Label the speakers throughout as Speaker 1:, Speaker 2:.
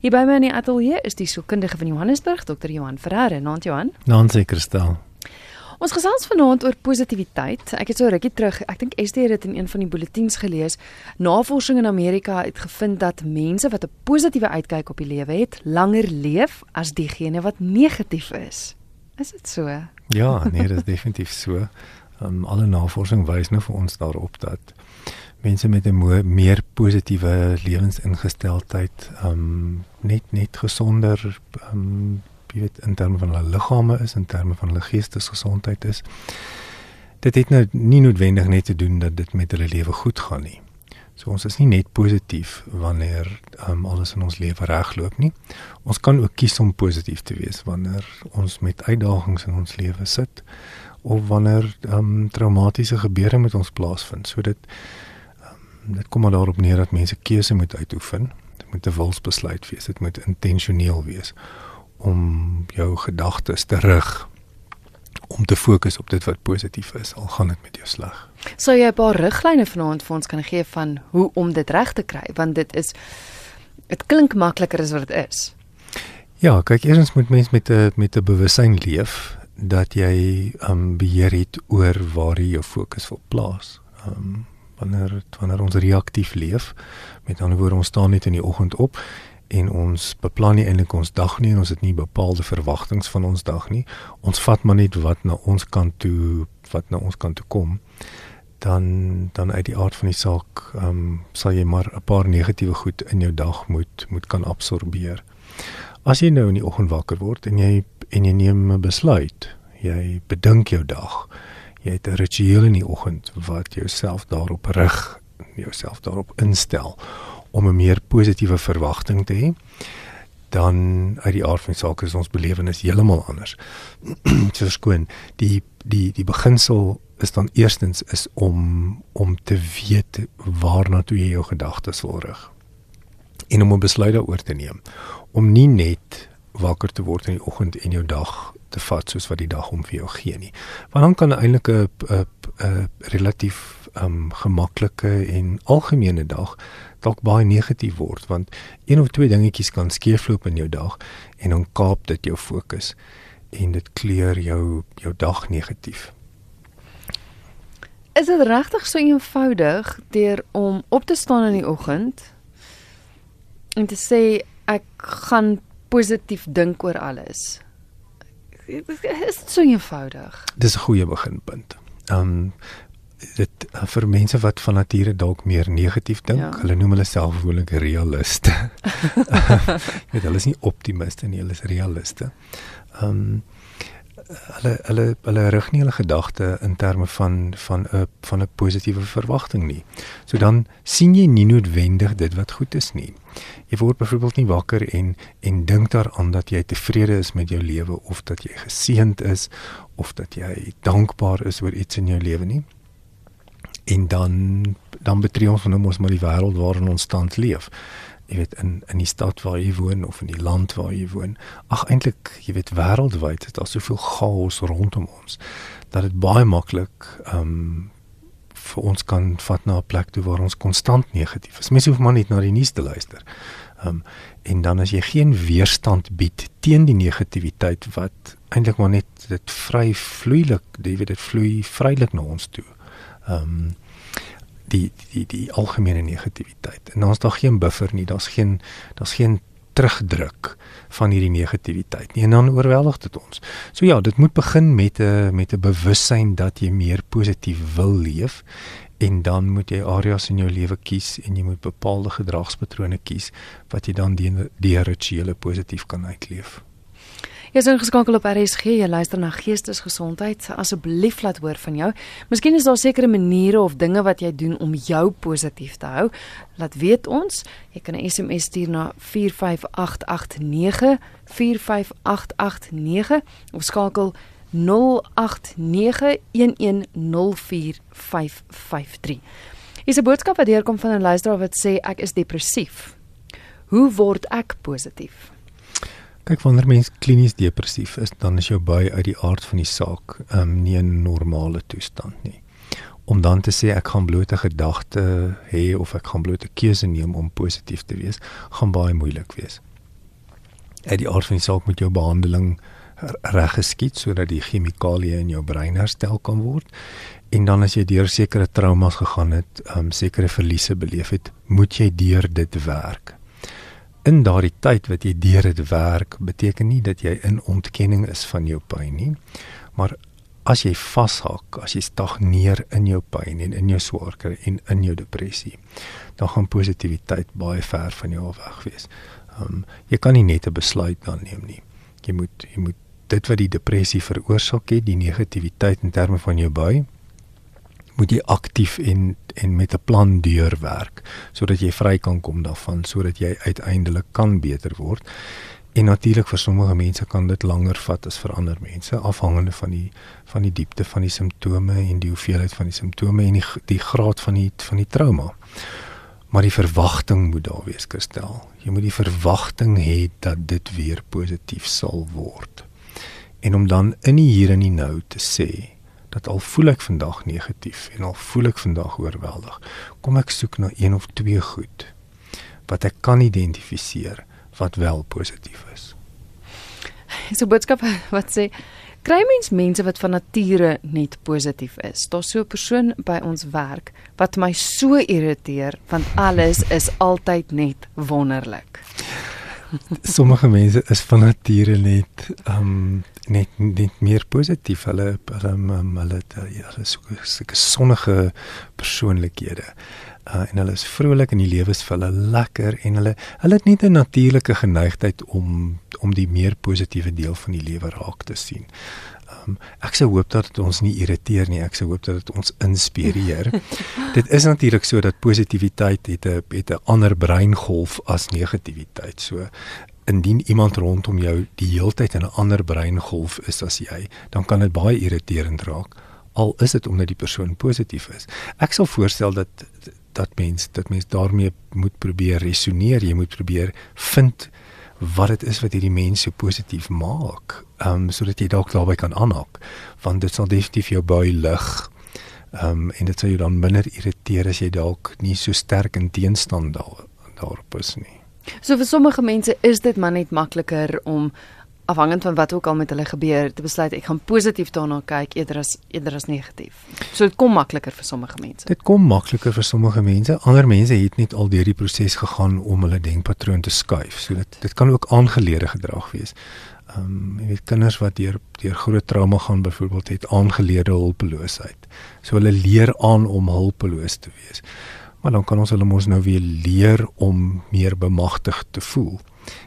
Speaker 1: Hier by my in die ateljee is die sielkundige van Johannesburg, Dr. Johan Ferreira. Naand Johan.
Speaker 2: Naand Kristal.
Speaker 1: Ons gesels vanaand oor positiwiteit. Ek het so rukkie terug, ek dink Esther het in een van die bulletins gelees, navorsing in Amerika het gevind dat mense wat 'n positiewe uitkyk op die lewe het, langer leef as diegene wat negatief is. Is dit so?
Speaker 2: Ja, nee, dit is definitief so. Um, alle navorsing wys nou vir ons daarop dat mense met 'n meer positiewe lewensingesteldheid um net net gesonder um jy weet in terme van hulle liggame is in terme van hulle geestesgesondheid is. Dit het nou nie noodwendig net te doen dat dit met hulle lewe goed gaan nie. So ons is nie net positief wanneer um, alles in ons lewe regloop nie. Ons kan ook kies om positief te wees wanneer ons met uitdagings in ons lewe sit of wanneer um, traumatiese gebeure met ons plaasvind. So dit dit kom maar daarop neer dat mense keuse moet uitoefen. Dit moet 'n wilsbesluit wees. Dit moet intentioneel wees om jou gedagtes te rig om te fokus op dit wat positief is al gaan dit met jou sleg.
Speaker 1: Sou jy 'n paar riglyne vanaand vir ons kan gee van hoe om dit reg te kry want dit is dit klink makliker as wat dit is.
Speaker 2: Ja, kyk eers moet mens met 'n met 'n bewussyn leef dat jy um beheer het oor waar jy jou fokus wil plaas. Um wanneer wanneer ons reaktief leef. Met ander woorde, ons staan net in die oggend op en ons beplan nie eintlik ons dag nie en ons het nie bepaalde verwagtinge van ons dag nie. Ons vat maar net wat na ons kant toe wat na ons kant toe kom. Dan dan uit die aard van die saak, ehm um, sal jy maar 'n paar negatiewe goed in jou dag moet moet kan absorbeer. As jy nou in die oggend wakker word en jy en jy neem 'n besluit, jy bedink jou dag jy het 'n ritueel in die oggend wat jouself daarop rig, jouself daarop instel om 'n meer positiewe verwagting te hê, dan uit die aard van die saak is ons belewenis heeltemal anders. so skoon, die die die beginsel is dan eerstens is om om te weet waarna toe jy jou gedagtes wil rig en om 'n besluit daaroor te neem om nie net wakker te word in die oggend en jou dag te vat soos wat die dag om vir jou gee nie. Want dan kan eintlik 'n 'n relatief um gemaklike en algemene dag dalk baie negatief word want een of twee dingetjies kan skeefloop in jou dag en dan kaap dit jou fokus en dit kleur jou jou dag negatief.
Speaker 1: Is dit regtig so eenvoudig deur om op te staan in die oggend en te sê ek gaan positief dink oor alles? Is so eenvoudig.
Speaker 2: Dis 'n goeie beginpunt. Ehm um, dit uh, vir mense wat van nature dalk meer negatief dink, ja. hulle noem hulle self gewoonlik realiste. Jy weet hulle is nie optimiste nie, hulle is realiste. Ehm um, hulle hulle hulle rig nie hulle gedagte in terme van van 'n van 'n positiewe verwagting nie. So dan sien jy nie noodwendig dit wat goed is nie. Jy word byvoorbeeld nie wakker en en dink daaraan dat jy tevrede is met jou lewe of dat jy geseënd is of dat jy dankbaar is oor iets in jou lewe nie. En dan dan betree ons van ons maar die wêreld waarin ons tans leef jy weet in in die stad waar jy woon of in die land waar jy woon. Ag eintlik, jy weet wêreldwyd is daar soveel chaos rondom ons dat dit baie maklik ehm um, vir ons kan vat na 'n plek toe waar ons konstant negatief is. Mense hoef maar net na die nuus te luister. Ehm um, en dan as jy geen weerstand bied teen die negativiteit wat eintlik maar net dit vry vloeilik, jy weet dit vloei vrylik na ons toe. Ehm um, die die die algemene negativiteit. En daar's daar geen buffer nie, daar's geen daar's geen terugdruk van hierdie negativiteit nie. En dan oorweldig dit ons. So ja, dit moet begin met 'n met 'n bewussyn dat jy meer positief wil leef en dan moet jy areas in jou lewe kies en jy moet bepaalde gedragspatrone kies wat jy dan die die rituele positief kan uitleef.
Speaker 1: Jy is ingeskakel op RSG. Jy luister na Geestesgesondheid. Asseblief laat hoor van jou. Miskien is daar sekere maniere of dinge wat jy doen om jou positief te hou. Laat weet ons. Jy kan 'n SMS stuur na 45889 45889 of skakel 0891104553. Is 'n boodskap wat deurkom van 'n luisteraar wat sê ek is depressief. Hoe word ek positief?
Speaker 2: Kyk wanneer mens klinies depressief is, dan is jou by uit die aard van die saak um, nie 'n normale toestand nie. Om dan te sê ek gaan bloot 'n gedagte hê of ek gaan bloot 'n keuse neem om positief te wees, gaan baie moeilik wees. uit die aard van die saak moet jou behandeling reg geskied sodat die chemikalieë in jou brein herstel kan word. En dan as jy deur sekere traumas gegaan het, um sekere verliese beleef het, moet jy deur dit werk. In daardie tyd wat jy deur dit werk, beteken nie dat jy in ontkenning is van jou pyn nie, maar as jy vashak, as jy stagneer in jou pyn en in jou swaarkry en in jou depressie, dan gaan positiwiteit baie ver van jou af weg wees. Um jy kan nie net 'n besluit dan neem nie. Jy moet jy moet dit wat die depressie veroorsaak het, die negativiteit in terme van jou by, moet jy aktief en en met 'n plan deurwerk sodat jy vry kan kom daarvan sodat jy uiteindelik kan beter word. En natuurlik vir sommige mense kan dit langer vat as vir ander mense afhangende van die van die diepte van die simptome en die hoeveelheid van die simptome en die die graad van die van die trauma. Maar die verwagting moet daar wees, Kristel. Jy moet die verwagting hê dat dit weer positief sal word en om dan in die hier en die nou te sê dat al voel ek vandag negatief en al voel ek vandag oorweldig, kom ek soek na een of twee goed wat ek kan identifiseer wat wel positief is.
Speaker 1: So boodskap wat sê kry mens mense wat van nature net positief is. Daar's so 'n persoon by ons werk wat my so irriteer want alles is altyd net wonderlik.
Speaker 2: Sommige mense is van nature net um net net meer positief. Hulle hulle um, hulle hulle is so sulke sonnige persoonlikhede. Uh, en hulle is vrolik en die lewe is vir hulle lekker en hulle hulle het net 'n natuurlike geneigtheid om om die meer positiewe deel van die lewe raak te sien. Um, ek sou hoop dat dit ons nie irriteer nie. Ek sou hoop dat dit ons inspireer. dit is natuurlik so dat positiwiteit het 'n het 'n ander breingolf as negativiteit. So indien iemand rondom jou die heeltyd in 'n ander breingolf is as jy, dan kan dit baie irriterend raak al is dit omdat die persoon positief is. Ek sal voorstel dat dat mens dat mens daarmee moet probeer resoneer, jy moet probeer vind wat dit is wat hierdie mense so positief maak, ehm um, sodat jy dalk daarby kan aanhaak, want dit sal definitief jou baie lig. Ehm um, en dit sal jou dan minder irriteer as jy dalk nie so sterk in teenstand daar daarop is nie.
Speaker 1: So vir sommige mense is dit maar net makliker om afhangend van wat ook al met hulle gebeur te besluit ek gaan positief daarna kyk eerder as eerder as negatief. So dit kom makliker vir sommige mense.
Speaker 2: Dit kom makliker vir sommige mense. Ander mense het net al deur die proses gegaan om hulle denkpatroon te skuif. So dit dit kan ook aangeleerde gedrag wees. Ehm um, jy weet kinders wat deur deur groot trauma gaan byvoorbeeld het aangeleerde hulpeloosheid. So hulle leer aan om hulpeloos te wees maar dan kan ons hulle mos nou weer leer om meer bemagtig te voel.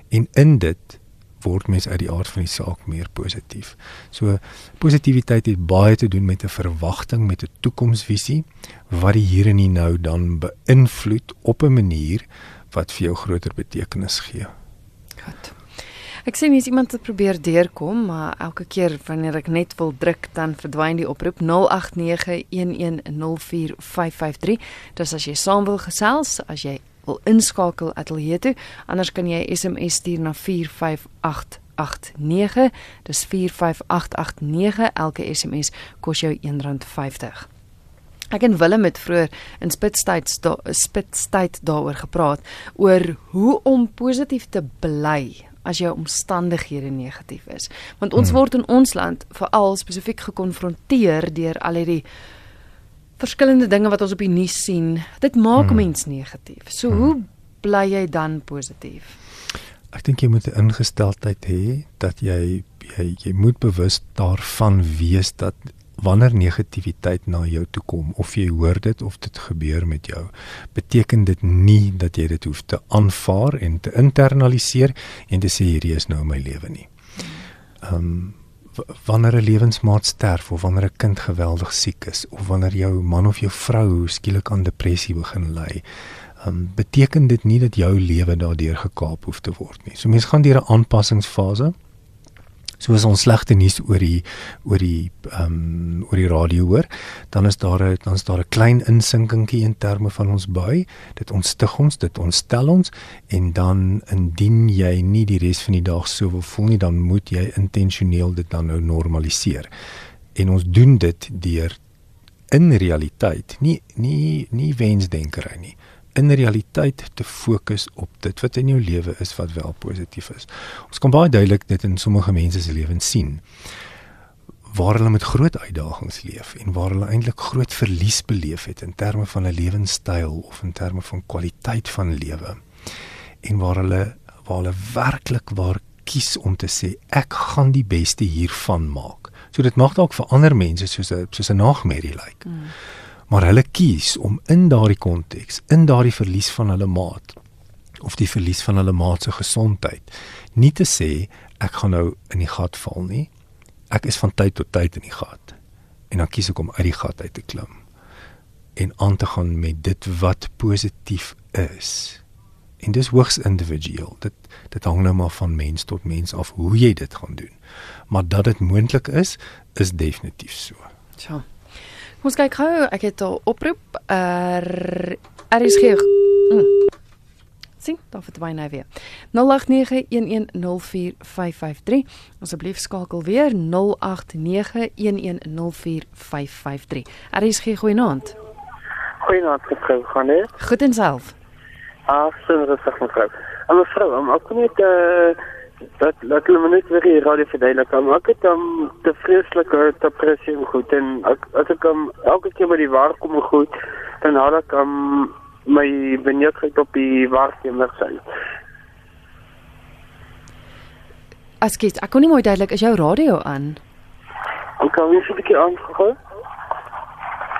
Speaker 2: En in dit word mens uit die aard van die saak meer positief. So positiwiteit het baie te doen met 'n verwagting, met 'n toekomsvisie wat die hier en die nou dan beïnvloed op 'n manier wat vir jou groter betekenis gee.
Speaker 1: Goed. Ek sien hier's iemand wat probeer deurkom, maar elke keer wanneer ek net wil druk, dan verdwyn die oproep 0891104553. Dis as jy saam wil gesels, as jy wil inskakel ateljee toe, anders kan jy SMS stuur na 45889. Dis 45889. Elke SMS kos jou R1.50. Ek en Willem het vroeër in Spitstyd Spitstyd daaroor gepraat oor hoe om positief te bly as jou omstandighede negatief is. Want ons hmm. word in ons land veral spesifiek gekonfronteer deur al hierdie verskillende dinge wat ons op die nuus sien. Dit maak hmm. mens negatief. So hmm. hoe bly jy dan positief?
Speaker 2: Ek dink jy moet 'n ingesteldheid hê dat jy jy jy moet bewus daarvan wees dat wanneer negativiteit na jou toe kom of jy hoor dit of dit gebeur met jou beteken dit nie dat jy dit hoef te aanvaar en te internaliseer en te sê hierdie is nou my lewe nie. Ehm um, wanneer 'n lewensmaat sterf of wanneer 'n kind geweldig siek is of wanneer jou man of jou vrou skielik aan depressie begin ly Um, beteken dit nie dat jou lewe daardeur gekaap hoef te word nie. So mense gaan deur 'n aanpassingsfase soos ons slegte nuus oor die oor die ehm um, oor die radio hoor, dan is daar 'n dan is daar 'n klein insinkingkie in terme van ons bui. Dit ontstig ons, dit ontstel ons en dan indien jy nie die res van die dag so wil voel nie, dan moet jy intentioneel dit dan nou normaliseer. En ons doen dit deur in realiteit, nie nie nie wensdenkery nie in realiteit te fokus op dit wat in jou lewe is wat wel positief is. Ons kan baie duidelik dit in sommige mense se lewens sien waar hulle met groot uitdagings leef en waar hulle eintlik groot verlies beleef het in terme van 'n lewenstyl of in terme van kwaliteit van lewe. En waar hulle waar hulle werklik waar kies om te sê ek gaan die beste hiervan maak. So dit mag dalk vir ander mense soos 'n soos 'n nagmerrie lyk. Like. Mm. Maar hulle kies om in daardie konteks, in daardie verlies van hulle maat of die verlies van hulle maat se gesondheid, nie te sê ek gaan nou in die gat val nie, ek is van tyd tot tyd in die gat en dan kies ek om uit die gat uit te klim en aan te gaan met dit wat positief is. En dis hoogs individueel. Dit dit hang nou maar van mens tot mens af hoe jy dit gaan doen. Maar dat dit moontlik is, is definitief so.
Speaker 1: Ja. Ons kyk gou, ek het 'n oproep. Er is gee. Mm sien, dan verdwyn hy weer. 0891104553. Asseblief skakel weer 0891104553. Er is geen goeienaand.
Speaker 3: Goeienaand, mevrou, gaan dit?
Speaker 1: Goed en self.
Speaker 3: Ah, so rustig mevrou. En mevrou, om ook net eh uh, dat laat hulle net weer hier radio verduidelik. Maar ek het um, te vreeslike depressie goed en ek, as ek um, elke keer by die waar kom goed, dan haal ek um, my benieuwdheid op die waarnemer sy.
Speaker 1: As ek ek kon nie mooi duidelik is jou radio aan.
Speaker 3: Ek kan nie so 'n bietjie aangegaan.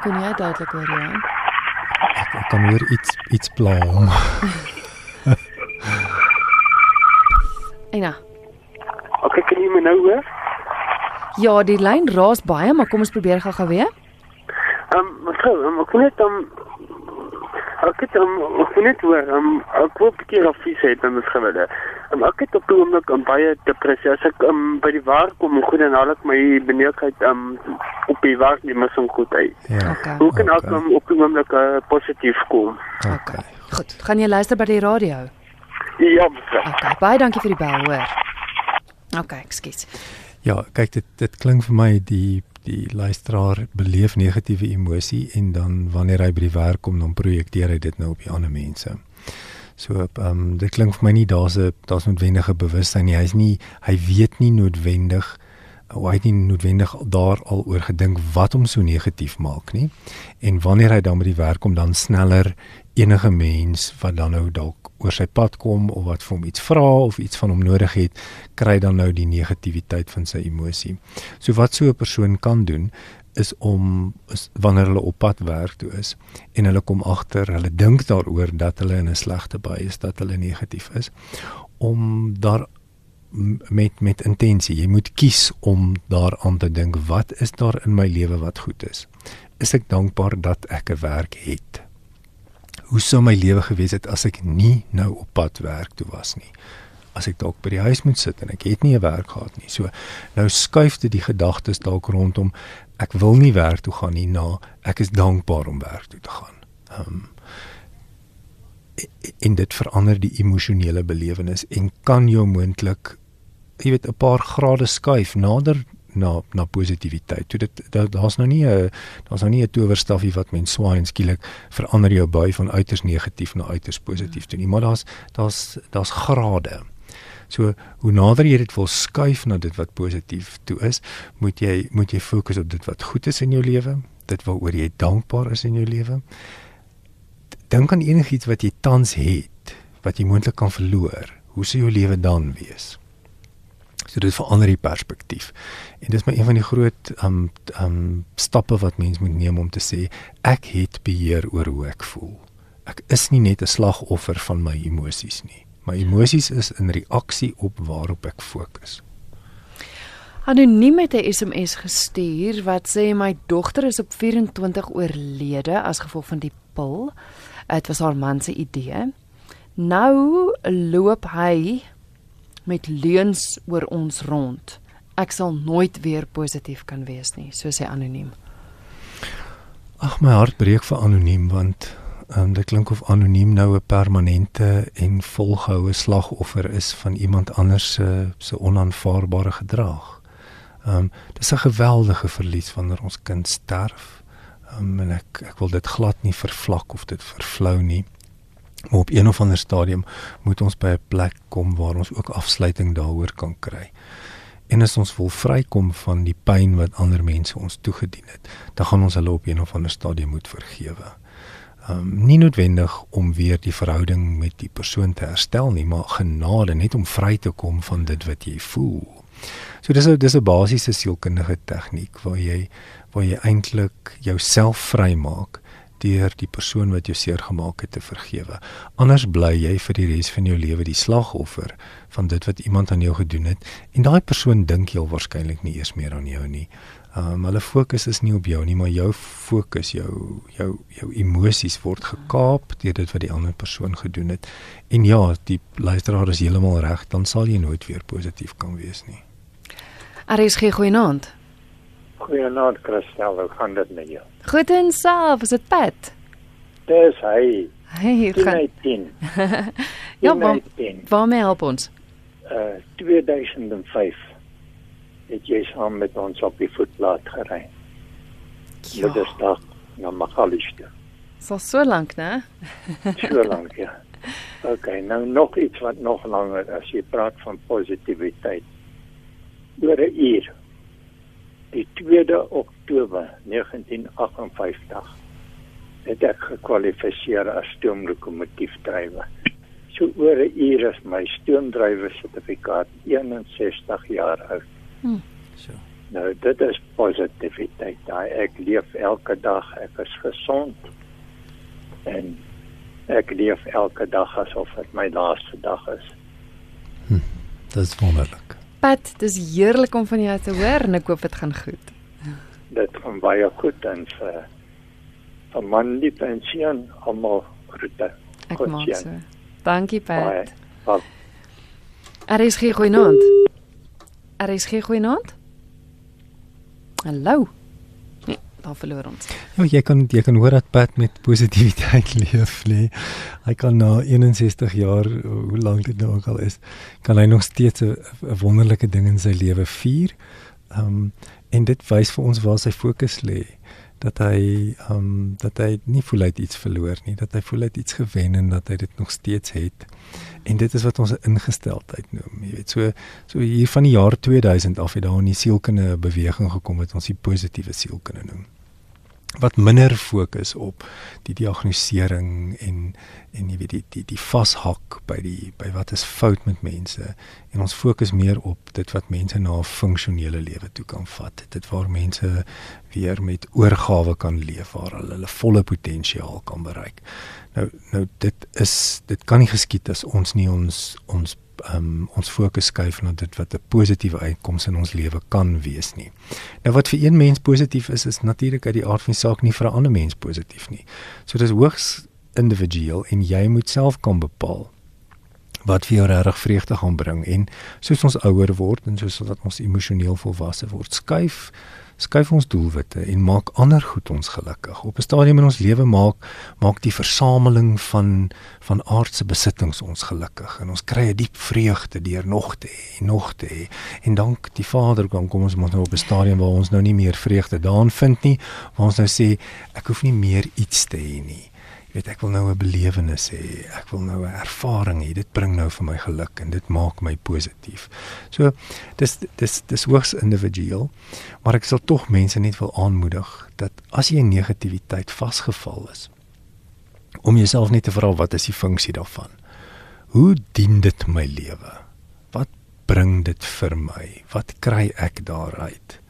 Speaker 1: Kon jy duidelik hoor ja?
Speaker 2: Ek, kan hoor iets iets blom.
Speaker 1: Eina.
Speaker 3: Okay, kan jy my nou hoor?
Speaker 1: Ja, die lyn raas baie, maar kom ons probeer gou-gou weer.
Speaker 3: Ehm, um, mevrou, um, ek kon net dan um, ek het hom ek net hoor hom ek wou 'n bietjie afvies het en dit gewille. En ek het op die oomblik 'n baie depressie. As ek um, by die werk kom en goed en al ek my benoudheid um, op die werk nie meer so goed uit.
Speaker 1: Ja. Okay.
Speaker 3: Hoe kan ek um, op die oomblik uh, positief kom?
Speaker 1: Okay. Goed. Gaan jy luister by die radio?
Speaker 3: Ja, mevrou.
Speaker 1: Okay. Baie dankie vir die bel, hoor. Okay, ekskuus.
Speaker 2: Ja, kyk dit dit klink vir my die die luisteraar beleef negatiewe emosie en dan wanneer hy by die werk kom dan projekteer hy dit nou op die ander mense. So ehm um, dit klink vir my nie daar's 'n daar's noodwendige bewustheid nie. Hy's nie hy weet nie noodwendig hoe hy nie noodwendig daar al oor gedink wat hom so negatief maak nie. En wanneer hy dan by die werk kom dan sneller enige mens wat dan nou dalk oor sy pad kom of wat vir hom iets vra of iets van hom nodig het, kry dan nou die negativiteit van sy emosie. So wat so 'n persoon kan doen is om is, wanneer hulle op pad werk toe is en hulle kom agter, hulle dink daaroor dat hulle in 'n slegte by is, dat hulle negatief is, om daar met met intensie. Jy moet kies om daaraan te dink, wat is daar in my lewe wat goed is? Is ek dankbaar dat ek 'n werk het? Hoe sou my lewe gewees het as ek nie nou op pad werk toe was nie? As ek dalk by die huis moet sit en ek het nie 'n werk gehad nie. So nou skuif dit die gedagtes dalk rondom ek wil nie werk toe gaan nie na ek is dankbaar om werk toe te gaan. Um, en dit verander die emosionele belewenis en kan jou moontlik jy weet 'n paar grade skuif nader na na positiwiteit. Toe dit daar's nou nie 'n daar's nou nie 'n towerstafie wat mens swaai en skielik verander jou bui van uiters negatief na uiters positief toe nie, maar daar's daar's daar's grade. So hoe nader jy dit wil skuif na dit wat positief toe is, moet jy moet jy fokus op dit wat goed is in jou lewe, dit waaroor jy dankbaar is in jou lewe. Dink aan enigiets wat jy tans het wat jy moontlik kan verloor. Hoe sou jou lewe dan wees? So dit verander die perspektief. En dis maar een van die groot um um stappe wat mens moet neem om te sê ek het beheer oor hoe ek voel. Ek is nie net 'n slagoffer van my emosies nie. My emosies is in reaksie op waarop ek fokus.
Speaker 1: Anoniem het 'n SMS gestuur wat sê my dogter is op 24 oorlede as gevolg van die pil. Dit was haar man se idee. Nou loop hy met leuns oor ons rond. Ek sal nooit weer positief kan wees nie, so sê anoniem.
Speaker 2: Ag my hart breek vir anoniem want um, dit klink of anoniem nou 'n permanente en volgehoue slagoffer is van iemand anders se se onaanvaarbare gedrag. Ehm um, dis 'n geweldige verlies wanneer ons kind sterf. Ehm um, en ek ek wil dit glad nie vervlak of dit vervlou nie. Maar op een of ander stadium moet ons by 'n plek kom waar ons ook afsluiting daaroor kan kry. En as ons wil vrykom van die pyn wat ander mense ons toegedien het, dan gaan ons hulle op een of ander stadium moet vergewe. Ehm um, nie noodwendig om weer die verhouding met die persoon te herstel nie, maar genade net om vry te kom van dit wat jy voel. So dis 'n dis 'n basiese sielkundige tegniek waar jy waar jy eintlik jouself vrymaak deur die persoon wat jou seer gemaak het te vergewe. Anders bly jy vir die res van jou lewe die slagoffer van dit wat iemand aan jou gedoen het en daai persoon dink heel waarskynlik nie eers meer aan jou nie. Um hulle fokus is nie op jou nie, maar jou fokus, jou jou jou emosies word gekaap deur dit wat die ander persoon gedoen het. En ja, die luisteraar is heeltemal reg, dan sal jy nooit weer positief kan wees nie.
Speaker 1: RSG goeienaand.
Speaker 4: Goeienaand Christel, hoe gaan dit met jou?
Speaker 1: Goed en self, is dit Pat?
Speaker 4: Dis hy.
Speaker 1: Hey, gaan. ja, waar, waar mee help ons?
Speaker 4: Uh 2005 het jy saam met ons op die voetplaat gery. Ja. Dit is dag na Magaliesde.
Speaker 1: So so lank, né?
Speaker 4: so lank, ja. OK, nou nog iets wat nog langer as jy praat van positiwiteit oor 'n uur. Die 2de Oktober 1958 het ek gekwalifiseer as stoomlokomotiefdrywer. So oor 'n uur is my stoomdrywer sertifikaat 61 jaar oud. Hmm. So. Nou dit is positiwiteit. Daai ek leef elke dag, ek is gesond en ek leef elke dag asof dit my laaste dag is.
Speaker 2: Hm, dit is wonderlik.
Speaker 1: Pat, dis heerlik om van jou te hoor en ek hoop dit gaan goed.
Speaker 4: Dit gaan baie goed en vir van man die pensioen almal groete.
Speaker 1: Ek maak so. Dankie Pat. Er is geen goeie naand. Er is geen goeie naand. Hallo dan verloor ons.
Speaker 2: Ja, jy kan jy kan hoor dat Pat met positiwiteit leef, lê. Hy kan na 61 jaar, hoe lank dit nou al is, kan hy nog steeds 'n wonderlike ding in sy lewe vier. Ehm um, en dit wys vir ons waar sy fokus lê dat hy ehm um, dat hy nie voel hy het iets verloor nie, dat hy voel hy het iets gewen en dat hy dit nog steeds het. En dit is wat ons 'n ingesteldheid noem. Jy weet, so so hier van die jaar 2000 af het daar in die sielkunde beweging gekom wat ons die positiewe sielkunde noem wat minder fokus op die diagnostisering en en jy weet die die die vashak by die by wat is fout met mense. En ons fokus meer op dit wat mense na 'n funksionele lewe toe kan vat. Dit waar mense weer met oorgawe kan leef waar hulle hulle volle potensiaal kan bereik. Nou nou dit is dit kan nie geskied as ons nie ons ons um, ons fokus skuif na dit wat 'n positiewe uitkoms in ons lewe kan wees nie. Nou wat vir een mens positief is, is natuurlik uit die aard van die saak nie vir 'n ander mens positief nie. So dis hoogs individueel en jy moet self kan bepaal wat vir jou regtig vreugde gaan bring en soos ons ouer word en soos dat ons emosioneel volwasse word, skuif skuif ons doelwitte en maak ander goed ons gelukkig. Op 'n stadium in ons lewe maak maak die versameling van van aardse besittings ons gelukkig en ons kry 'n diep vreugde deur nog te hê, nog te hê. En dank die Vader kom kom ons moet nou op 'n stadium waar ons nou nie meer vreugde daarin vind nie, waar ons nou sê ek hoef nie meer iets te hê nie weet ek wil nou 'n belewenis hê. Ek wil nou 'n ervaring hê. Dit bring nou vir my geluk en dit maak my positief. So dis dis dis hoogs individueel, maar ek sal tog mense net wil aanmoedig dat as jy in negativiteit vasgeval is, om jouself net te vra wat is die funksie daarvan? Hoe dien dit my lewe? Wat bring dit vir my? Wat kry ek daaruit?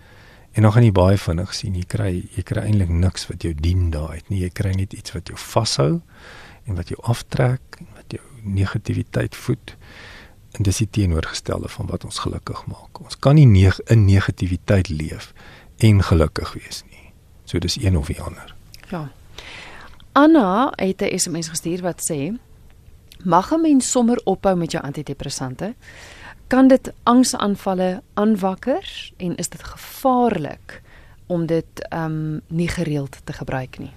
Speaker 2: En dan gaan jy baie vinnig sien jy kry jy kry eintlik niks wat jou dien daai het nie. Jy kry net iets wat jou vashou en wat jou aftrek en wat jou negativiteit voed. En dis die teenoorgestelde van wat ons gelukkig maak. Ons kan nie neg in negativiteit leef en gelukkig wees nie. So dis een of die ander.
Speaker 1: Ja. Anna het 'n SMS gestuur wat sê mag 'n mens sommer ophou met jou antidepressante kan dit angsaanvalle aanwakker en is dit gevaarlik om dit ehm um, nie gereeld te gebruik nie.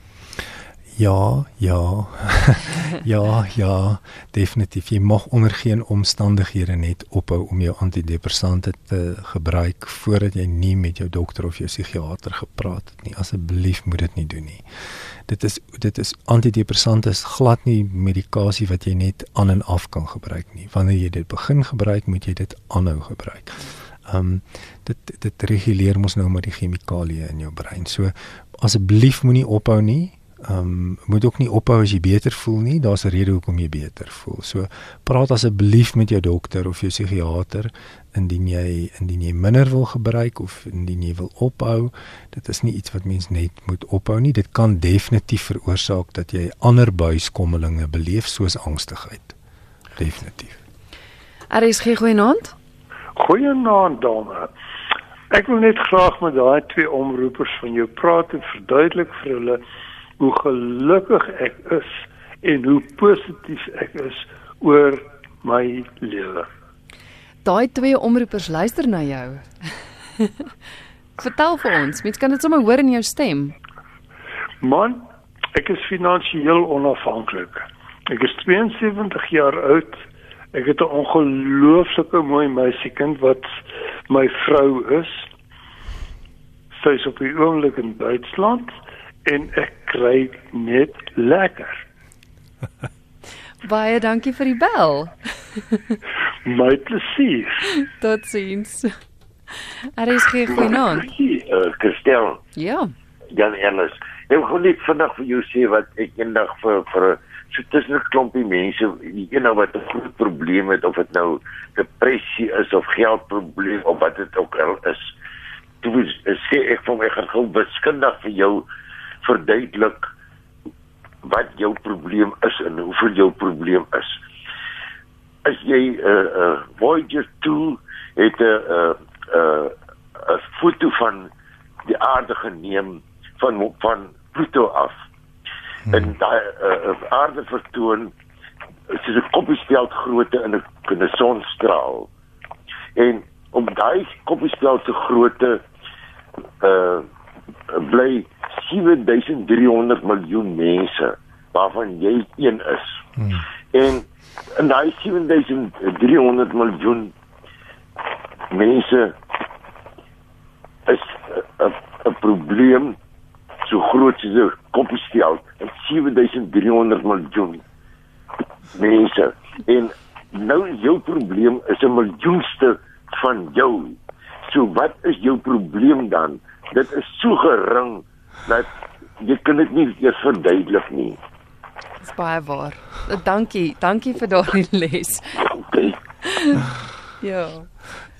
Speaker 2: Ja, ja. ja, ja, definitief. Jy mag onder geen omstandighede net ophou om jou antidepressante te gebruik voordat jy nie met jou dokter of jou psigiater gepraat het nie. Asseblief moet dit nie doen nie. Dit is dit is antidepressante is glad nie medikasie wat jy net aan en af kan gebruik nie. Wanneer jy dit begin gebruik, moet jy dit aanhou gebruik. Ehm um, dit dit reguleer mos nou maar die chemikalieë in jou brein. So asseblief moenie ophou nie ehm um, moet ook nie ophou as jy beter voel nie. Daar's 'n rede hoekom jy beter voel. So praat asseblief met jou dokter of jou psigiater indien jy indien jy minder wil gebruik of indien jy wil ophou. Dit is nie iets wat mens net moet ophou nie. Dit kan definitief veroorsaak dat jy ander buiskommelinge beleef soos angstigheid. Definitief.
Speaker 1: Aries gee goeienaand.
Speaker 5: Goeienaand dame. Ek wil net graag met daai twee omroepers van jou praat en verduidelik vir hulle hoe gelukkig ek is en hoe positief ek is oor my lewe.
Speaker 1: Daai twee omroepers luister na jou. Vertel vir ons, mens kan dit sommer hoor in jou stem.
Speaker 5: Man, ek is finansiëel onafhanklik. Ek is 72 jaar oud. Ek het 'n ongelooflike mooi meisiekind wat my vrou is. Sy is op die oomblik in Duitsland en ek kry net lekker.
Speaker 1: Baie dankie vir die bel.
Speaker 5: My plesier.
Speaker 1: Totsiens. Er is geen goeienaand.
Speaker 6: Uh, Christel.
Speaker 1: Ja.
Speaker 6: Jan Ernest. Ek wil net vandag vir jou sê wat ek eendag vir vir so tussen 'n klompie mense, die een wat 'n groot probleem het of dit nou depressie is of geldprobleem of wat dit ook al is. Toe sê ek vir my gaan gou wiskundig vir jou verduidelik wat jou probleem is en hoeveel jou probleem is. As jy 'n uh, uh, Voyager 2 het 'n uh, uh, 'n foto van die aarde geneem van van Pluto af. Hmm. En daai uh, aarde vertoon soos 'n koppiespeld grootte in 'n in 'n sonstraal. En om daai koppiespeld se grootte uh bly 7300 miljoen mense waarvan jy een is. Hmm. En in daai 7300 miljoen mense is 'n probleem so groot soos 'n koppiestel en 7300 miljoen mense. En nou jou probleem is 'n miljoenste van jou. So wat is jou probleem dan? Dit is so gering dat jy kan dit nie eers verduidelik nie.
Speaker 1: Dis baie waar. Dankie, dankie vir daardie les.
Speaker 6: Okay.
Speaker 1: ja.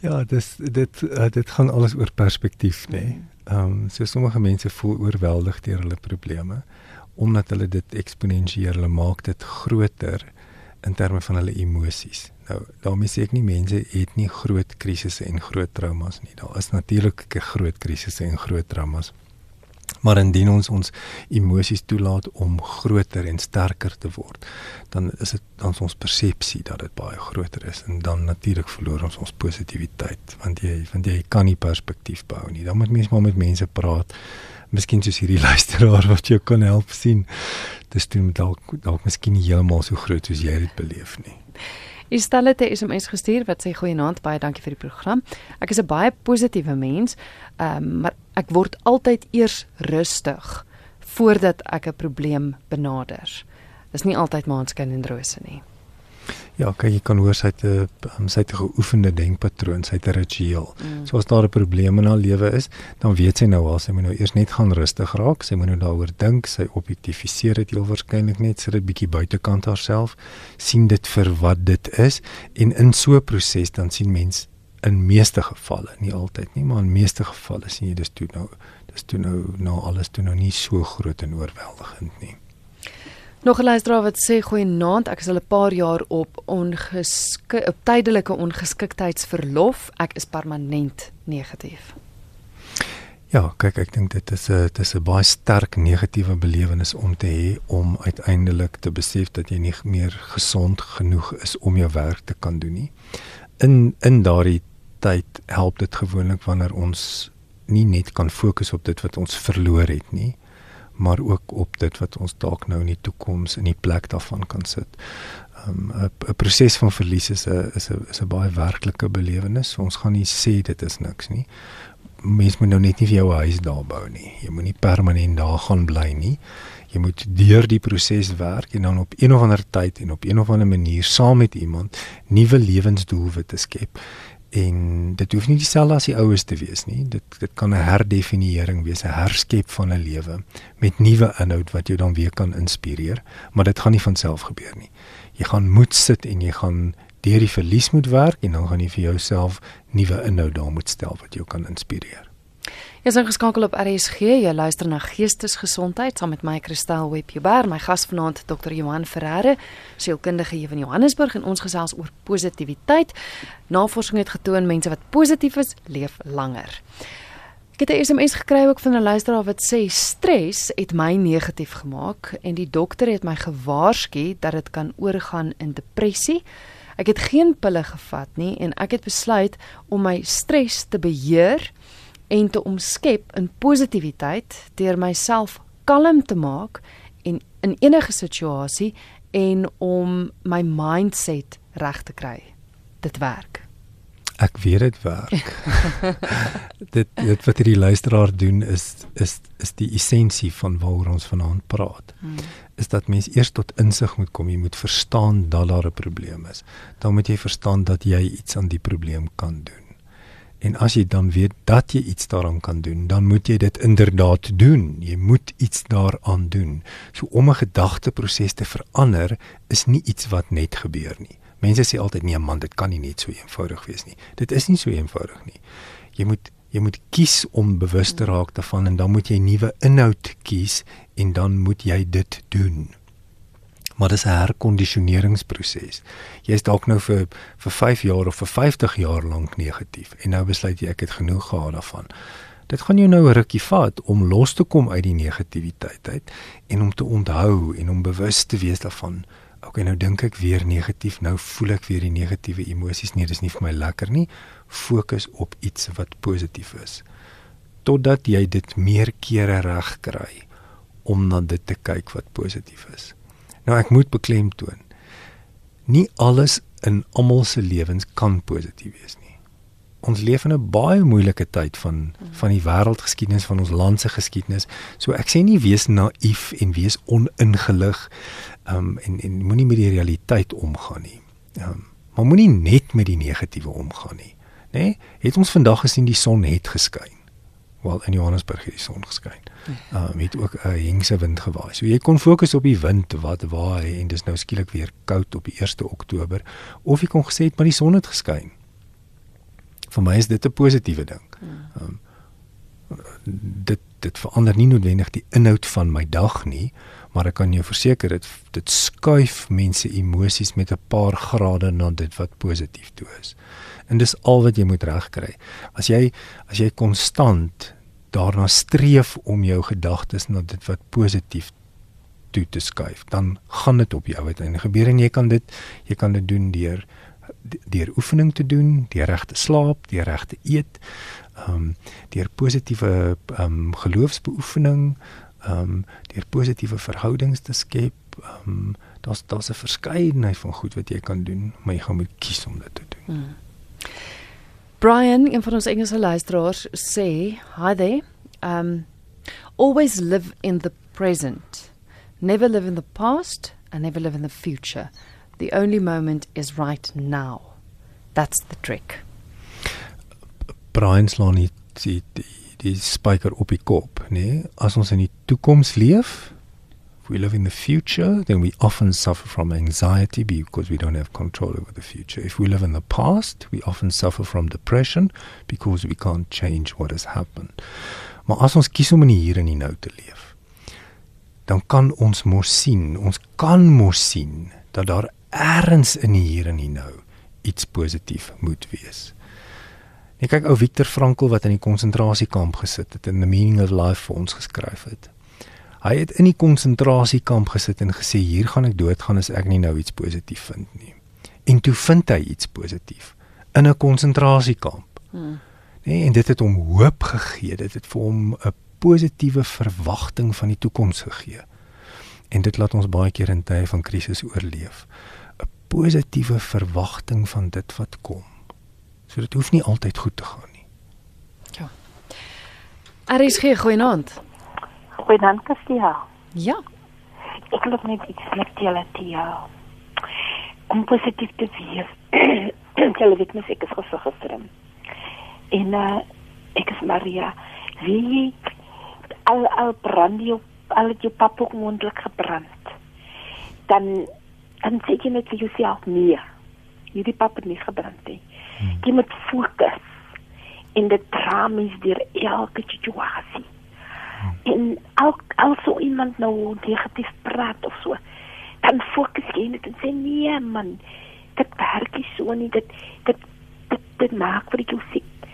Speaker 2: Ja, dis dit uh, dit gaan alles oor perspektief, nê. Nee. Ehm um, so sommige mense voel oorweldig deur hulle probleme omdat hulle dit eksponensieel hulle maak dit groter in terme van hulle emosies. Nou, daarmee sê ek nie mense het nie groot krisisse en groot traumas nie. Daar is natuurlik groot krisisse en groot traumas. Maar indien ons ons emosies toelaat om groter en sterker te word, dan is dit dan ons persepsie dat dit baie groter is en dan natuurlik verloor ons ons positiwiteit want jy want jy kan nie perspektief bou nie. Dan moet mens maar met mense praat. Miskien soos hierdie luisteraar wat jou kan help sien. Dis doen dalk dalk miskien nie heeltemal so groot soos jy dit beleef nie.
Speaker 1: Stel dit 'n SMS gestuur wat sê goeienaand, baie dankie vir die program. Ek is 'n baie positiewe mens, um, maar ek word altyd eers rustig voordat ek 'n probleem benader. Dis nie altyd maanskyn en rose nie.
Speaker 2: Ja, kyk jy kan hoor sy het 'n um, sy het 'n geoefende denkpatroon, sy het 'n ritueel. Mm. So as daar 'n probleem in haar lewe is, dan weet sy nou al sy moet nou eers net gaan rustig raak, sy moet nou daaroor dink, sy objektifiseer dit heel waarskynlik net, sy dit bietjie buitekant haarself, sien dit vir wat dit is en in so 'n proses dan sien mens in meeste gevalle, nie altyd nie, maar in meeste gevalle sien jy dis toe nou dis toe nou nou alles toe nou nie so groot en oorweldigend nie.
Speaker 1: Nog 'n luisteraar wat sê goeienaand, ek is al 'n paar jaar op ongeskik tydelike ongeskiktheidsverlof. Ek is permanent negatief.
Speaker 2: Ja, kyk ek dink dit is 'n dit is 'n baie sterk negatiewe belewenis om te hê om uiteindelik te besef dat jy nie meer gesond genoeg is om jou werk te kan doen nie. In in daardie tyd help dit gewoonlik wanneer ons nie net kan fokus op dit wat ons verloor het nie, maar ook op dit wat ons dalk nou in die toekoms in die plek daarvan kan sit. 'n um, 'n proses van verlies is 'n is 'n is 'n baie werklike belewenis. Ons gaan nie sê dit is niks nie. Mens moet nou net nie vir jou 'n huis daar bou nie. Jy moet nie permanent daar gaan bly nie. Jy moet deur die proses werk en dan op een of ander tyd en op een of ander manier saam met iemand nuwe lewensdoelwitte skep en dit hoef nie dieselfde as die oues te wees nie. Dit dit kan 'n herdefiniering wees 'n herskep van 'n lewe met nuwe inhoud wat jou dan weer kan inspireer maar dit gaan nie van self gebeur nie. Jy gaan moet sit en jy gaan deur die verlies moet werk en dan gaan jy vir jouself nuwe inhoud daar moet stel wat jou kan inspireer
Speaker 1: Jy is ingeskakel op RSG. Jy luister na Geestesgesondheid saam met my Christel Webber. My gas vanaand Dr. Johan Ferreira, sielkundige hier van Johannesburg en ons gesels oor positiwiteit. Navorsing het getoon mense wat positief is, leef langer. Ek het 'n SMS gekry ook van 'n luisteraar wat sê stres het my negatief gemaak en die dokter het my gewaarsku dat dit kan oorgaan in depressie. Ek het geen pille gevat nie en ek het besluit om my stres te beheer en te omskep in positiwiteit deur myself kalm te maak en in enige situasie en om my mindset reg te kry. Dit werk.
Speaker 2: Ek weet dit werk. dit dit wat hierdie luisteraar doen is is is die essensie van waaroor ons vanaand praat. Hmm. Is dat mens eers tot insig moet kom, jy moet verstaan dat daar 'n probleem is. Dan moet jy verstaan dat jy iets aan die probleem kan doen. En as jy dan weet dat jy iets daaraan kan doen, dan moet jy dit inderdaad doen. Jy moet iets daaraan doen. So om 'n gedagteproses te verander is nie iets wat net gebeur nie. Mense sê altyd nee man, dit kan nie net so eenvoudig wees nie. Dit is nie so eenvoudig nie. Jy moet jy moet kies om bewus te raak daarvan en dan moet jy nuwe inhoud kies en dan moet jy dit doen maar dis 'n herkondisioneringsproses. Jy is dalk nou vir vir 5 jaar of vir 50 jaar lank negatief en nou besluit jy ek het genoeg gehad daarvan. Dit gaan jou nou 'n rukkie vat om los te kom uit die negativiteit uit en om te onthou en om bewus te wees daarvan. Okay, nou dink ek weer negatief, nou voel ek weer die negatiewe emosies. Nee, dis nie vir my lekker nie. Fokus op iets wat positief is. Totdat jy dit meer kere reg kry om na dit te kyk wat positief is. Nou ek moet beklemtoon. Nie alles in almal se lewens kan positief wees nie. Ons leef in 'n baie moeilike tyd van van die wêreldgeskiedenis van ons land se geskiedenis. So ek sê nie wees naïef en wees oningelig um en en moenie met die realiteit omgaan nie. Um maar moenie net met die negatiewe omgaan nie. Nê? Nee? Het ons vandag gesien die son het geskyn. Wel in Johannesburg het die son geskyn uh, met ook 'n uh, hengse wind gewaai. So jy kon fokus op die wind wat waai en dis nou skielik weer koud op die 1 Oktober of jy kon gesê het maar die son het geskyn. Vir my is dit 'n positiewe ding. Um, dit dit verander nie noodwendig die inhoud van my dag nie, maar ek kan jou verseker dit dit skuif mense emosies met 'n paar grade na dit wat positief toe is. En dis al wat jy moet regkry. As jy as jy konstant daarna streef om jou gedagtes na dit wat positief toe te skuif, dan gaan dit op jou uiteindelik gebeur en jy kan dit jy kan dit doen deur deur oefening te doen, deur reg te slaap, deur reg te eet, ehm um, deur positiewe ehm um, geloofsbeoefening, ehm um, deur positiewe verhoudings te skep. Ehm um, daar's daar's 'n verskeidenheid van goed wat jy kan doen, maar jy gaan moet kies om dit te doen. Hmm.
Speaker 1: Brian, een van ons Engelse luisteraars sê, "Hi there. Um always live in the present. Never live in the past and never live in the future. The only moment is right now. That's the trick."
Speaker 2: Brian slaan die die, die spyker op die kop, nê? Nee? As ons in die toekoms leef, If we live in the future, then we often suffer from anxiety because we don't have control over the future. If we live in the past, we often suffer from depression because we can't change what has happened. Maar as ons kies om in die hier en die nou te leef, dan kan ons mos sien, ons kan mos sien dat daar ergens in die hier en die nou iets positief moet wees. Ek kyk ou Viktor Frankl wat in die konsentrasiekamp gesit het en The Meaning of Life vir ons geskryf het. Hy het in die konsentrasiekamp gesit en gesê hier gaan ek doodgaan as ek nie nou iets positief vind nie. En toe vind hy iets positief in 'n konsentrasiekamp. Hmm. Nee, en dit het hom hoop gegee. Dit het vir hom 'n positiewe verwagting van die toekoms gegee. En dit laat ons baie keer in tye van krisis oorleef. 'n Positiewe verwagting van dit wat kom. So dit hoef nie altyd goed te gaan nie.
Speaker 1: Ja. RSG goeienaand.
Speaker 7: Goeienaand, Cassia.
Speaker 1: Ja.
Speaker 7: Ek wil net iets met julle deel. Om positief te wees. Julle weet mens ek is gesig gister. En uh, ek is Maria. Wie al al brand jy al jou pap ook mondelik gebrand. Dan dan sê jy net vir jouself nee. Hierdie pap het nie gebrand nie. Hmm. Jy moet fokus in die dramas deur elke situasie. En al al so iemand nou negatief praat of so, dan fokus jy net en sê nee man, dit werk nie so nie. Dit dit dit, dit maak vir jou siek.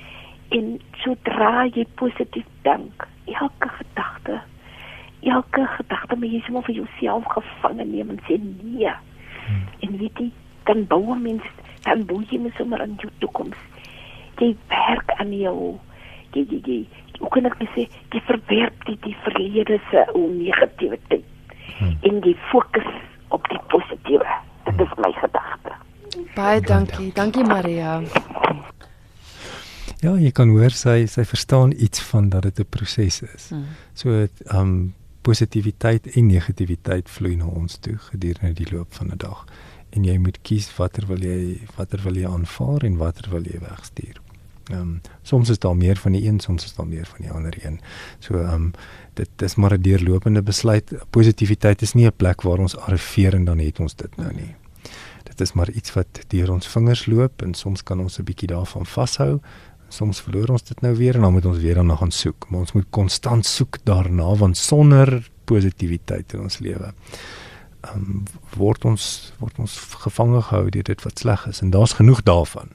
Speaker 7: En sodra jy positief dink, elke gedagte, elke gedagte moet jy sommer vir jouself gevange neem en sê nee. Hmm. En weet jy, dan bou mens dan bou jy mens sommer aan jou toekoms jy werk aan jou jy jy jy hoe kan ek sê jy verwerp die die verlede se negativiteit hmm. en jy fokus op die positiewe? Dit is my gedagte.
Speaker 1: Baie dankie. dankie. Maria.
Speaker 2: Ja jy kan hoor sy sy verstaan iets van dat dit 'n proses is. Hmm. so um positiwiteit en negativiteit vloei na ons toe gedurende die loop van 'n dag. En jy moet kies watter wil jy watter wil jy aanvaar en watter wil jy wegstuur. Ehm um, soms is daar meer van die een, soms is daar meer van die ander een. So ehm um, dit dis maar 'n deurlopende besluit. Positiwiteit is nie 'n plek waar ons arriveer en dan het ons dit nou nie. Dit is maar iets wat deur ons vingers loop en soms kan ons 'n bietjie daarvan vashou. Soms verloor ons dit nou weer en dan moet ons weer daarna gaan soek. Maar ons moet konstant soek daarna want sonder positiwiteit in ons lewe um, word ons word ons gevange gehou deur dit wat sleg is en daar's genoeg daarvan.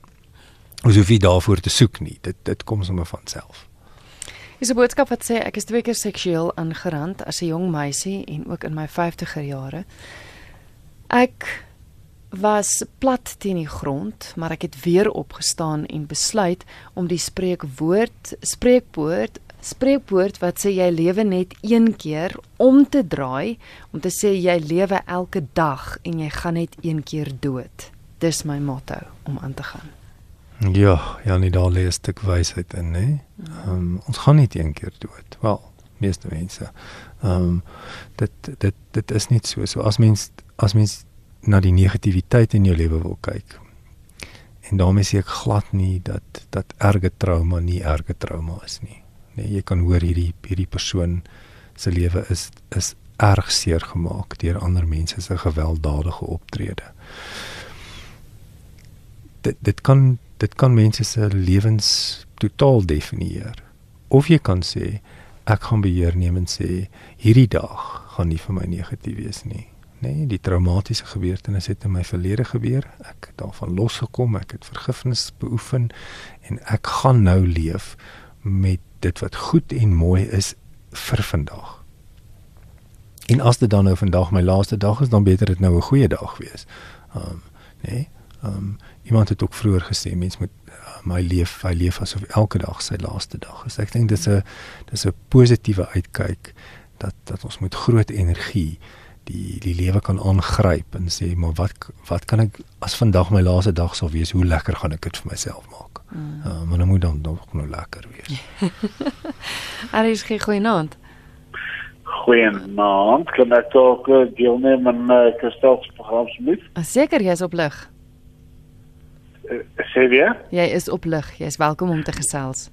Speaker 2: Ons hoef nie daarvoor te soek nie. Dit dit kom sommer van self.
Speaker 1: Is 'n boodskap wat sê ek is twee keer seksueel aangerand as 'n jong meisie en ook in my 50er jare. Ek was plat teen die grond, maar ek het weer opgestaan en besluit om die spreekwoord spreekwoord spreekwoord wat sê jy lewe net een keer om te draai om te sê jy lewe elke dag en jy gaan net een keer dood. Dis my motto om aan te gaan.
Speaker 2: Ja, ja, nie daar lê 'n stuk wysheid in, hè. Ehm um, ons gaan nie een keer dood. Wel, meeste mense. Ehm um, dit dit dit is nie so so as mens as mens na die negativiteit in jou lewe wil kyk. En daarmee sê ek glad nie dat dat erge trauma nie erge trauma is nie. Nee, jy kan hoor hierdie hierdie persoon se lewe is is erg seer gemaak deur ander mense se gewelddadige optrede. Dit dit kan dit kan mense se lewens totaal definieer. Of jy kan sê ek gaan beheer neem en sê hierdie dag gaan nie vir my negatief wees nie. Nee, die traumatiese gebeurtenisse het in my verlede gebeur. Ek het daarvan losgekom, ek het vergifnis beoefen en ek gaan nou leef met dit wat goed en mooi is vir vandag. En as dit dan nou vandag my laaste dag is, dan beter dit nou 'n goeie dag wees. Ehm um, nee. Ehm um, iemand het ook vroeër gesê mens moet my leef, hy leef asof elke dag sy laaste dag is. Ek dink dis 'n dis 'n positiewe uitkyk dat dat ons met groot energie die die lewe kan aangryp en sê maar wat wat kan ek as vandag my laaste dag sal wees, hoe lekker gaan ek dit vir myself maak. Mm. Uh, maar dan moet dan nog nou lekker wees.
Speaker 1: Aries gee goeienaand.
Speaker 8: Goeienaand. Kan ek ook uh, deelneem aan 'n uh, kristalsprogram asseblief?
Speaker 1: Seker, jy's op lig.
Speaker 8: Uh, sê weer?
Speaker 1: Jy is op lig. Jy's welkom om te gesels.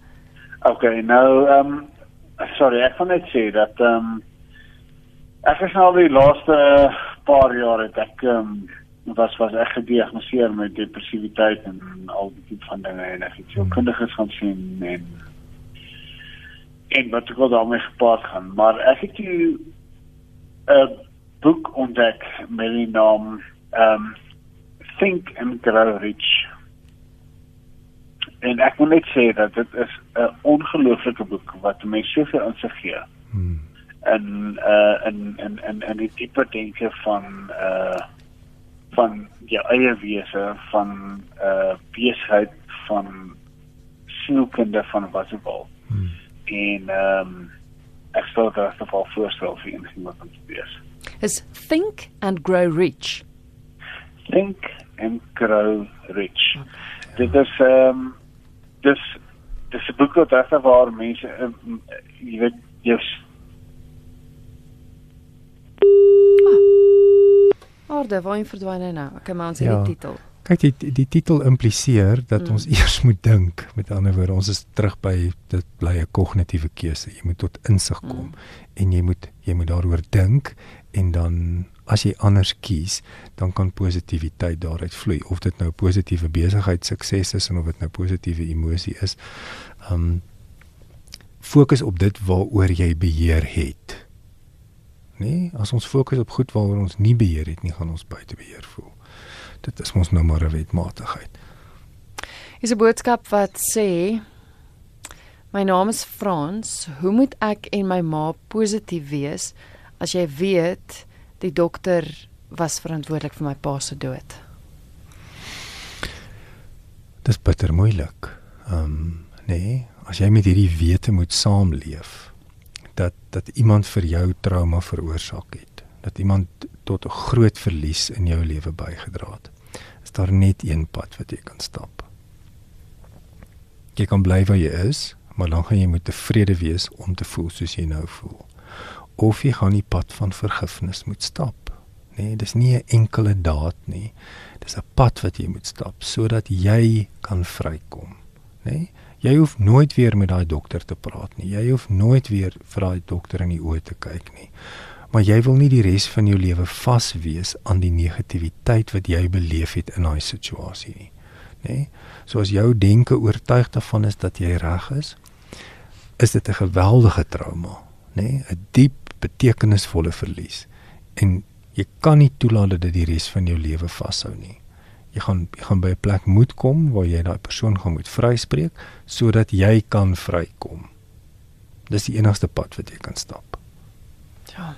Speaker 8: Okay, nou ehm um, sorry, ek kan net sê dat ehm um, ek het nou die laaste paar jaar het ek ehm um, was was ek gediagnoseer met depressiwiteit en al die tipe van dinge en ek het so kundiges gaan sien en en wat ek daarmee gepaard gaan, maar ek het 'n boek ontdek met die naam ehm um, Think and Grow Rich en ek moet net sê dat dit is 'n ongelooflike boek wat mense soveel insig gee. Hmm. En uh en en en en die diepe denke van uh van jou eie wese van uh besigheid van sielkunde van wat ook al. Hmm. En ehm um, ek sou dit regtig wel voorstel vir enigiemand om te lees.
Speaker 1: Is Think and Grow Rich.
Speaker 8: Think and Grow Rich. Dit is ehm um, dis dis 'n boek wat regtig waar mense um, jy weet jy
Speaker 1: Orde, waar hy verdwyn hy nou? Ek maar ons het
Speaker 2: Ja.
Speaker 1: die titel.
Speaker 2: Kyk die die, titel impliseer dat
Speaker 1: Mm.
Speaker 2: ons eers moet dink. Met ander woorde, ons is terug by dit bly 'n kognitiewe keuse. Jy moet tot insig kom
Speaker 1: mm.
Speaker 2: en jy moet jy moet daaroor dink en dan as jy anders kies, dan kan positiwiteit daaruit vloei of dit nou positiewe besigheid sukses is en of dit nou positiewe emosie is. Um fokus op dit waaroor jy beheer het. Nee, as ons fokus op goed waaroor ons nie beheer het nie, gaan ons buite beheer voel. Dit is mos nou maar 'n wetmatigheid.
Speaker 1: Is 'n boodskap wat sê My naam is Frans. Hoe moet ek en my ma positief wees as jy weet die dokter was verantwoordelik vir my pa se dood?
Speaker 2: Dis bitter moeilik. Ehm um, nee, as jy met hierdie wete moet saamleef dat dat iemand vir jou trauma veroorsaak het, dat iemand tot 'n groot verlies in jou lewe bygedra het. Is daar net een pad wat jy kan stap. Jy kan bly waar jy is, maar dan gaan jy moet tevrede wees om te voel soos jy nou voel. Of jy gaan die pad van vergifnis moet stap. Nee, dis nie 'n enkele daad nie. Dis 'n pad wat jy moet stap sodat jy kan vrykom, nê? Nee? Jy hoef nooit weer met daai dokter te praat nie. Jy hoef nooit weer vir daai dokter in die oë te kyk nie. Maar jy wil nie die res van jou lewe vas wees aan die negativiteit wat jy beleef het in daai situasie nie. Nê? Nee? So as jou denke oortuig daarvan is dat jy reg is, is dit 'n geweldige trauma, nê? Nee? 'n Diep betekenisvolle verlies. En jy kan nie toelaat dat dit die res van jou lewe vashou nie. Jy gaan jy gaan by 'n plek moet kom waar jy daai persoon gaan moet vryspreek sodat jy kan vrykom. Dis die enigste pad wat jy kan stap.
Speaker 1: Ja.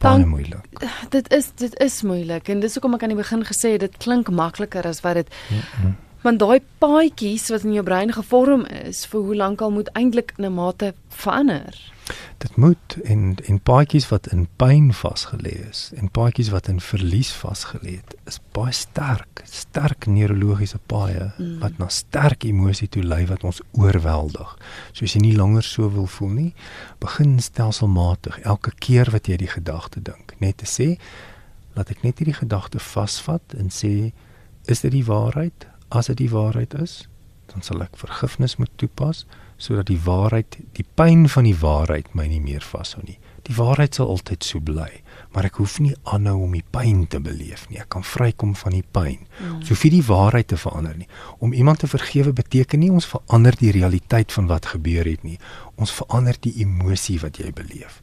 Speaker 2: Baie moeilik.
Speaker 1: Dit is dit is moeilik en dis hoekom ek aan die begin gesê het dit klink makliker as wat dit
Speaker 2: Mm-mm.
Speaker 1: want daai paadjies wat in jou brein gevorm is vir hoe lank al moet eintlik in 'n mate verander.
Speaker 2: Dit moet en en paadjies wat in pyn vasgelê is en paadjies wat in verlies vasgelê het, is baie sterk, sterk neurologiese paaie Mm. wat na sterk emosie toe lei wat ons oorweldig. So as jy nie langer so wil voel nie, begin stelselmatig elke keer wat jy die gedagte dink, net te sê, laat ek net hierdie gedagte vasvat en sê, is dit die waarheid? As dit die waarheid is, dan sal ek vergifnis moet toepas sodat die waarheid, die pyn van die waarheid my nie meer vashou nie. Die waarheid sal altyd so bly, maar ek hoef nie aanhou om die pyn te beleef nie. Ek kan vrykom van die pyn.
Speaker 1: Mm.
Speaker 2: Ons hoef nie die waarheid te verander nie. Om iemand te vergewe beteken nie ons verander die realiteit van wat gebeur het nie. Ons verander die emosie wat jy beleef.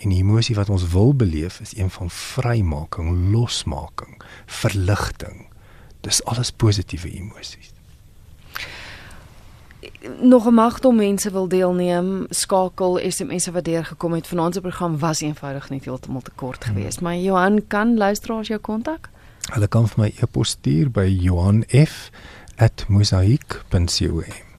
Speaker 2: En die emosie wat ons wil beleef is een van vrymaking, losmaking, verligting. Dis alles positiewe emosies.
Speaker 1: Nog 'n magdom mense wil deelneem, skakel SMS'e wat deurgekom het. Vanaand se program was eenvoudig net heeltemal te kort geweest. Maar Johan kan luisteraars jou kontak?
Speaker 2: Hulle kan vir my e-pos stuur by johanf@mosaik.com.